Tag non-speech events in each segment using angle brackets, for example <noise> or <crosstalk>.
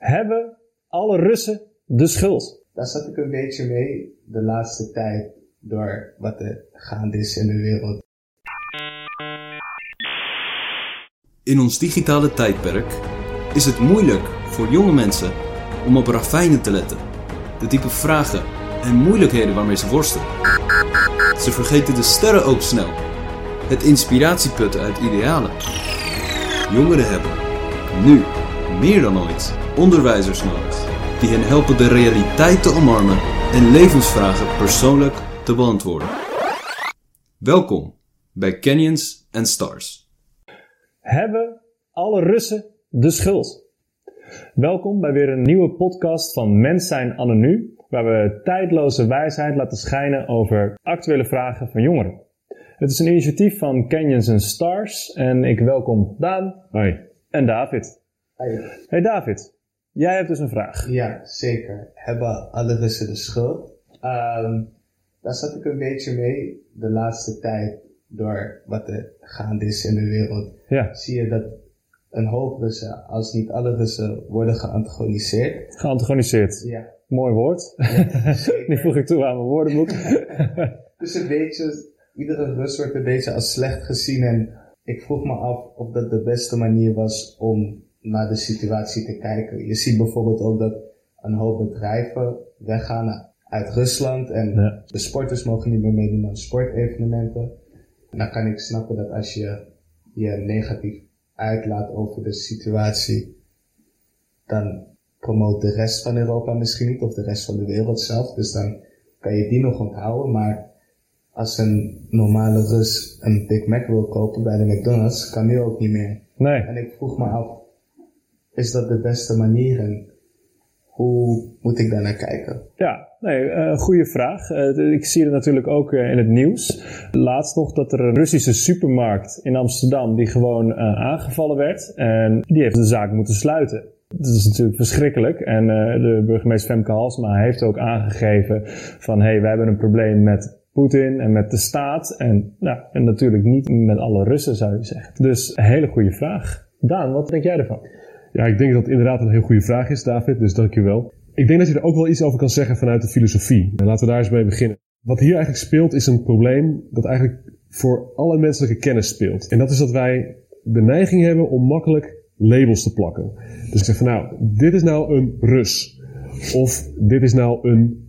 Hebben alle Russen de schuld? Daar zat ik een beetje mee de laatste tijd door wat er gaande is in de wereld. In ons digitale tijdperk is het moeilijk voor jonge mensen om op ravijnen te letten. De type vragen en moeilijkheden waarmee ze worstelen. Ze vergeten de sterren ook snel. Het inspiratieputten uit idealen. Jongeren hebben, nu meer dan ooit, onderwijzers nodig. Die hen helpen de realiteit te omarmen en levensvragen persoonlijk te beantwoorden. Welkom bij Canyons and Stars. Hebben alle Russen de schuld? Welkom bij weer een nieuwe podcast van Mens zijn Anonu, waar we tijdloze wijsheid laten schijnen over actuele vragen van jongeren. Het is een initiatief van Canyons and Stars en ik welkom Daan Hoi. en David. Hey. Hey David, jij hebt dus een vraag. Ja, zeker. Hebben alle Russen de schuld? Ehm, daar zat ik een beetje mee de laatste tijd door wat er gaande is in de wereld. Ja, Zie je dat een hoop Russen, als niet alle Russen, worden geantagoniseerd. geantagoniseerd. Ja. Mooi woord. zeker. <laughs> Die voeg ik toe aan mijn woordenboek. <laughs> Dus een beetje, iedere Rus wordt een beetje als slecht gezien. En ik vroeg me af of dat de beste manier was om naar de situatie te kijken. Je ziet bijvoorbeeld ook dat een hoop bedrijven weggaan uit Rusland. En Ja. de sporters mogen niet meer meedoen aan sportevenementen. Dan kan ik snappen dat als je je negatief uitlaat over de situatie, dan promoot de rest van Europa misschien niet, of de rest van de wereld zelf. Dus dan kan je die nog onthouden. Maar als een normale Rus een Big Mac wil kopen bij de McDonald's, kan nu ook niet meer. Nee. En ik vroeg me af, is dat de beste manier en hoe moet ik daar naar kijken? Ja, nee, eh, goede vraag. Eh, ik zie het natuurlijk ook eh, in het nieuws. Laatst nog dat er een Russische supermarkt in Amsterdam die gewoon aangevallen werd. En die heeft de zaak moeten sluiten. Dat is natuurlijk verschrikkelijk. En de burgemeester Femke Halsma heeft ook aangegeven van... hé, hey, wij hebben een probleem met Poetin en met de staat. En, nou, en natuurlijk niet met alle Russen, zou je zeggen. Dus een hele goede vraag. Daan, wat denk jij ervan? Ja, ik denk dat het inderdaad een heel goede vraag is, David, dus dank je wel. Ik denk dat je er ook wel iets over kan zeggen vanuit de filosofie. En laten we daar eens mee beginnen. Wat hier eigenlijk speelt is een probleem dat eigenlijk voor alle menselijke kennis speelt. En dat is dat wij de neiging hebben om makkelijk labels te plakken. Dus ik zeg van nou, dit is nou een Rus. Of dit is nou een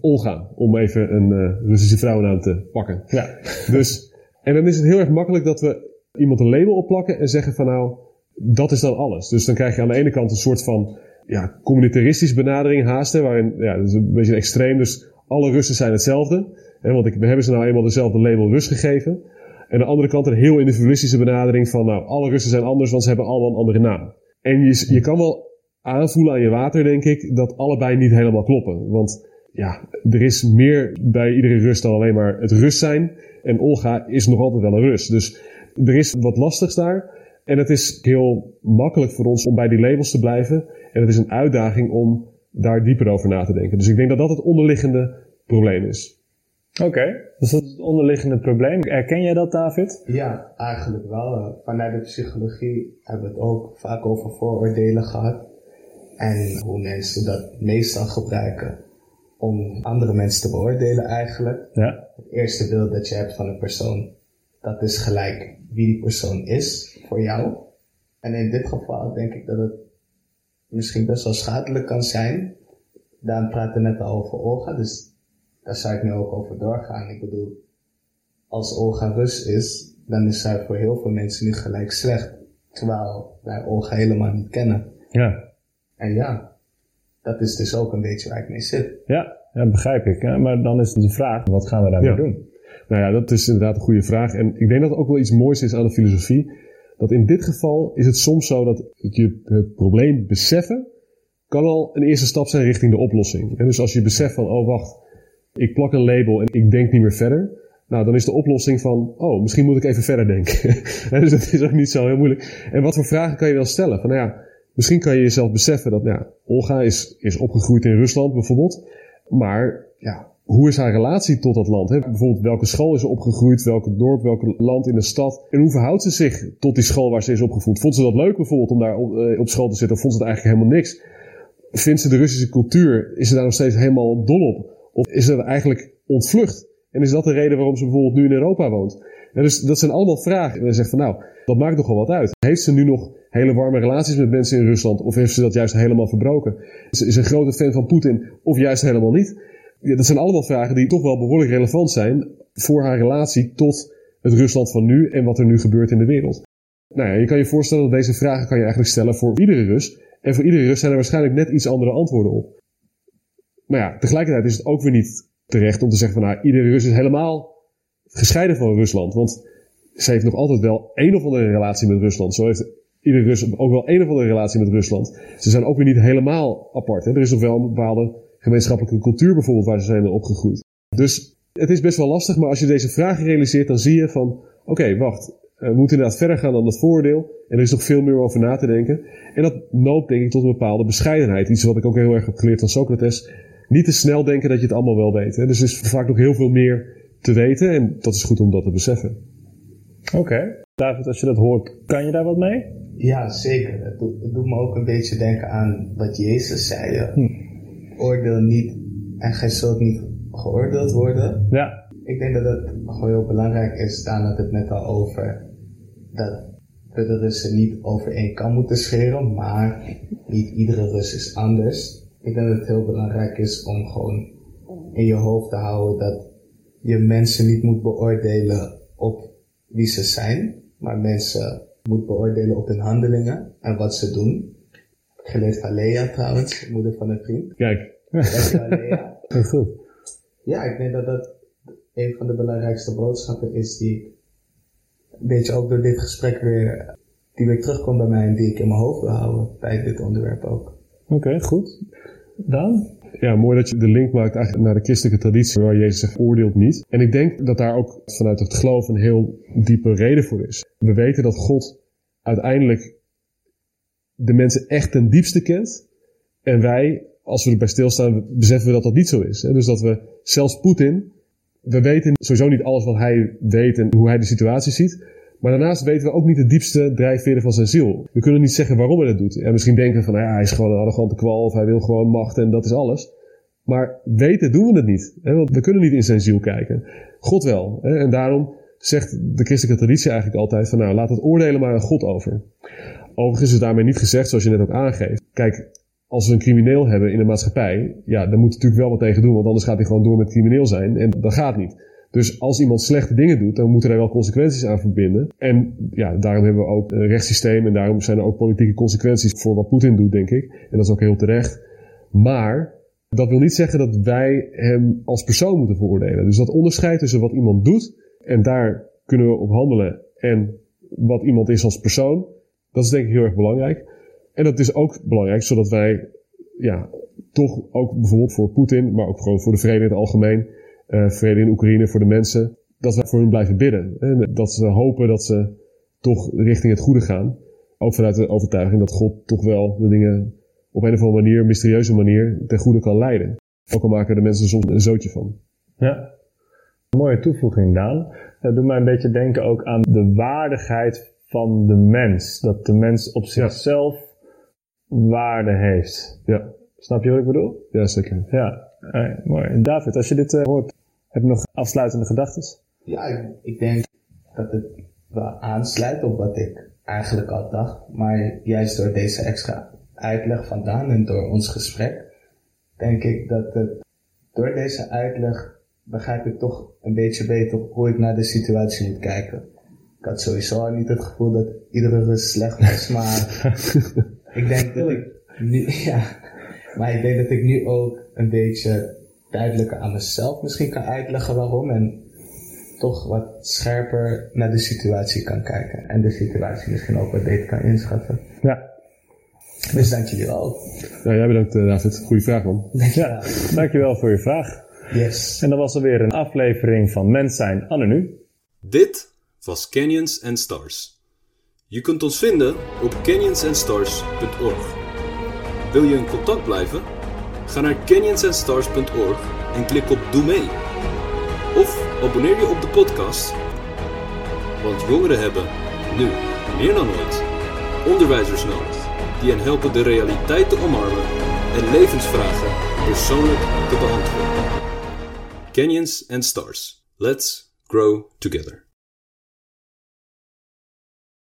Olga, om even een eh, Russische vrouwennaam te pakken. Ja, Dus, en dan is het heel erg makkelijk dat we iemand een label opplakken en zeggen van nou, dat is dan alles. Dus dan krijg je aan de ene kant een soort van ja, communitaristische benadering haast, hè, waarin, ja, dat is een beetje extreem, dus alle Russen zijn hetzelfde. Hè, want ik, we hebben ze nou eenmaal dezelfde label Rus gegeven. En aan de andere kant een heel individualistische benadering van nou, alle Russen zijn anders, want ze hebben allemaal een andere naam. En je, je kan wel aanvoelen aan je water, denk ik, dat allebei niet helemaal kloppen. Want ja, er is meer bij iedere Rus dan alleen maar het Rus zijn. En Olga is nog altijd wel een Rus. Dus er is wat lastigs daar. En het is heel makkelijk voor ons om bij die labels te blijven. En het is een uitdaging om daar dieper over na te denken. Dus ik denk dat dat het onderliggende probleem is. oké. Dus dat is het onderliggende probleem. Erken jij dat, David? Ja, eigenlijk wel. Vanuit de psychologie hebben we het ook vaak over vooroordelen gehad. En hoe mensen dat meestal gebruiken om andere mensen te beoordelen eigenlijk. Ja. Het eerste beeld dat je hebt van een persoon, dat is gelijk wie die persoon is voor jou. En in dit geval denk ik dat het misschien best wel schadelijk kan zijn. Daan praatte net al over Olga, dus daar zou ik nu ook over doorgaan. Ik bedoel, als Olga Rus is, dan is zij voor heel veel mensen nu gelijk slecht. Terwijl wij Olga helemaal niet kennen. Ja. En ja, dat is dus ook een beetje waar ik mee zit. Ja, ja begrijp ik. Hè? Maar dan is de vraag, wat gaan we daarmee Ja. doen? Nou ja, dat is inderdaad een goede vraag. En ik denk dat het ook wel iets moois is aan de filosofie. Dat in dit geval is het soms zo dat je het probleem beseffen kan al een eerste stap zijn richting de oplossing. En dus als je beseft van, oh wacht, ik plak een label en ik denk niet meer verder. Nou, dan is de oplossing van, oh, misschien moet ik even verder denken. <laughs> En dus dat is ook niet zo heel moeilijk. En wat voor vragen kan je wel stellen? Van, nou ja, misschien kan je jezelf beseffen dat, nou ja, Olga is, is opgegroeid in Rusland bijvoorbeeld. Maar, ja, hoe is haar relatie tot dat land? Bijvoorbeeld, welke school is ze opgegroeid? Welk dorp, welk land in de stad? En hoe verhoudt ze zich tot die school waar ze is opgevoed? Vond ze dat leuk bijvoorbeeld om daar op, eh, school te zitten? Of vond ze het eigenlijk helemaal niks? vindt ze de Russische cultuur, is ze daar nog steeds helemaal dol op? Of is ze er eigenlijk ontvlucht? En is dat de reden waarom ze bijvoorbeeld nu in Europa woont? Dus dat zijn allemaal vragen. En dan zegt van nou, dat maakt nogal wat uit. Heeft ze nu nog hele warme relaties met mensen in Rusland? Of heeft ze dat juist helemaal verbroken? Is ze een grote fan van Poetin of juist helemaal niet? Ja, dat zijn allemaal vragen die toch wel behoorlijk relevant zijn voor haar relatie tot het Rusland van nu en wat er nu gebeurt in de wereld. Nou ja, je kan je voorstellen dat deze vragen kan je eigenlijk stellen voor iedere Rus. En voor iedere Rus zijn er waarschijnlijk net iets andere antwoorden op. Maar ja, tegelijkertijd is het ook weer niet terecht om te zeggen van nou, iedere Rus is helemaal gescheiden van Rusland. Want ze heeft nog altijd wel een of andere relatie met Rusland. Zo heeft iedere Rus ook wel een of andere relatie met Rusland. Ze zijn ook weer niet helemaal apart. Hè? Er is nog wel een bepaalde gemeenschappelijke cultuur bijvoorbeeld waar ze zijn opgegroeid. Dus het is best wel lastig, maar als je deze vragen realiseert, dan zie je van, oké, wacht, we moeten inderdaad verder gaan dan dat voordeel. En er is nog veel meer over na te denken. En dat noopt denk ik tot een bepaalde bescheidenheid. Iets wat ik ook heel erg heb geleerd van Socrates. Niet te snel denken dat je het allemaal wel weet. Hè? Dus er is vaak nog heel veel meer te weten en dat is goed om dat te beseffen. Oké. David, als je dat hoort, kan je daar wat mee? Ja, zeker. Het doet, het doet me ook een beetje denken aan wat Jezus zei. Hm. Oordeel niet en gij zult niet geoordeeld worden. Ja. Ik denk dat het gewoon heel belangrijk is, Daan had het net al over, dat we de Russen niet over één kan moeten scheren, maar niet iedere Rus is anders. Ik denk dat het heel belangrijk is om gewoon in je hoofd te houden dat je mensen niet moet beoordelen op wie ze zijn, maar mensen moet beoordelen op hun handelingen en wat ze doen. Geleerd van Lea trouwens, moeder van een vriend. Kijk. Lea. <laughs> Goed. Ja, ik denk dat dat een van de belangrijkste boodschappen is die een beetje ook door dit gesprek weer, die weer terugkomt bij mij en die ik in mijn hoofd wil houden bij dit onderwerp ook. Oké, goed. Dan? Ja, mooi dat je de link maakt eigenlijk naar de christelijke traditie waar Jezus zegt oordeelt niet. En ik denk dat daar ook vanuit het geloof een heel diepe reden voor is. We weten dat God uiteindelijk de mensen echt ten diepste kent. En wij, als we erbij stilstaan, beseffen we dat dat niet zo is. Dus dat we zelfs Poetin, we weten sowieso niet alles wat hij weet en hoe hij de situatie ziet. Maar daarnaast weten we ook niet de diepste drijfveren van zijn ziel. We kunnen niet zeggen waarom hij dat doet. En misschien denken van, nou ja, hij is gewoon een arrogante kwal of hij wil gewoon macht en dat is alles. Maar weten doen we het niet. Want we kunnen niet in zijn ziel kijken. God wel. En daarom zegt de christelijke traditie eigenlijk altijd van, nou, laat het oordelen maar aan God over. Overigens is daarmee niet gezegd, zoals je net ook aangeeft. Kijk, als we een crimineel hebben in de maatschappij, ja, dan moet natuurlijk wel wat tegen doen, want anders gaat hij gewoon door met crimineel zijn. En dat gaat niet. Dus als iemand slechte dingen doet, dan moeten er wel consequenties aan verbinden. En ja, daarom hebben we ook een rechtssysteem en daarom zijn er ook politieke consequenties voor wat Poetin doet, denk ik. En dat is ook heel terecht. Maar dat wil niet zeggen dat wij hem als persoon moeten veroordelen. Dus dat onderscheid tussen wat iemand doet en daar kunnen we op handelen en wat iemand is als persoon, dat is denk ik heel erg belangrijk. En dat is ook belangrijk zodat wij ja, toch ook bijvoorbeeld voor Poetin, maar ook gewoon voor de vrede in het algemeen, uh, vrede in Oekraïne voor de mensen, dat we voor hen blijven bidden. En dat ze hopen dat ze toch richting het goede gaan. Ook vanuit de overtuiging dat God toch wel de dingen op een of andere manier, mysterieuze manier, ten goede kan leiden. Ook al maken de mensen soms een zootje van. Ja, mooie toevoeging, Daan. Dat doet mij een beetje denken ook aan de waardigheid van de mens. Dat de mens op zichzelf waarde heeft. Ja. Snap je wat ik bedoel? Ja, zeker. Ja, mooi. David, als je dit uh, hoort, heb je nog afsluitende gedachten? Ja, ik, ik, denk dat het wel aansluit op wat ik eigenlijk al dacht. Maar juist door deze extra uitleg vandaan en door ons gesprek, denk ik dat het, door deze uitleg begrijp ik toch een beetje beter hoe ik naar de situatie moet kijken. Ik had sowieso al niet het gevoel dat iedere rust slecht was, maar <laughs> ik denk dat ik nu, <laughs> ja, maar ik denk dat ik nu ook een beetje duidelijker aan mezelf misschien kan uitleggen waarom. En toch wat scherper naar de situatie kan kijken. En de situatie misschien ook wat beter kan inschatten. Ja. Dus dank jullie wel. Ja, jij bedankt uh, David. Goeie vraag man. Ja, dankjewel voor je vraag. Yes. En dat was alweer een aflevering van Mens zijn anno nu. Dit was Canyons and Stars. Je kunt ons vinden op canyonsandstars.org. Wil je in contact blijven? Ga naar canyonsandstars.org en klik op Doe mee. Of abonneer je op de podcast. Want jongeren hebben, nu meer dan ooit, onderwijzers nodig die hen helpen de realiteit te omarmen en levensvragen persoonlijk te beantwoorden. Canyons and Stars. Let's grow together.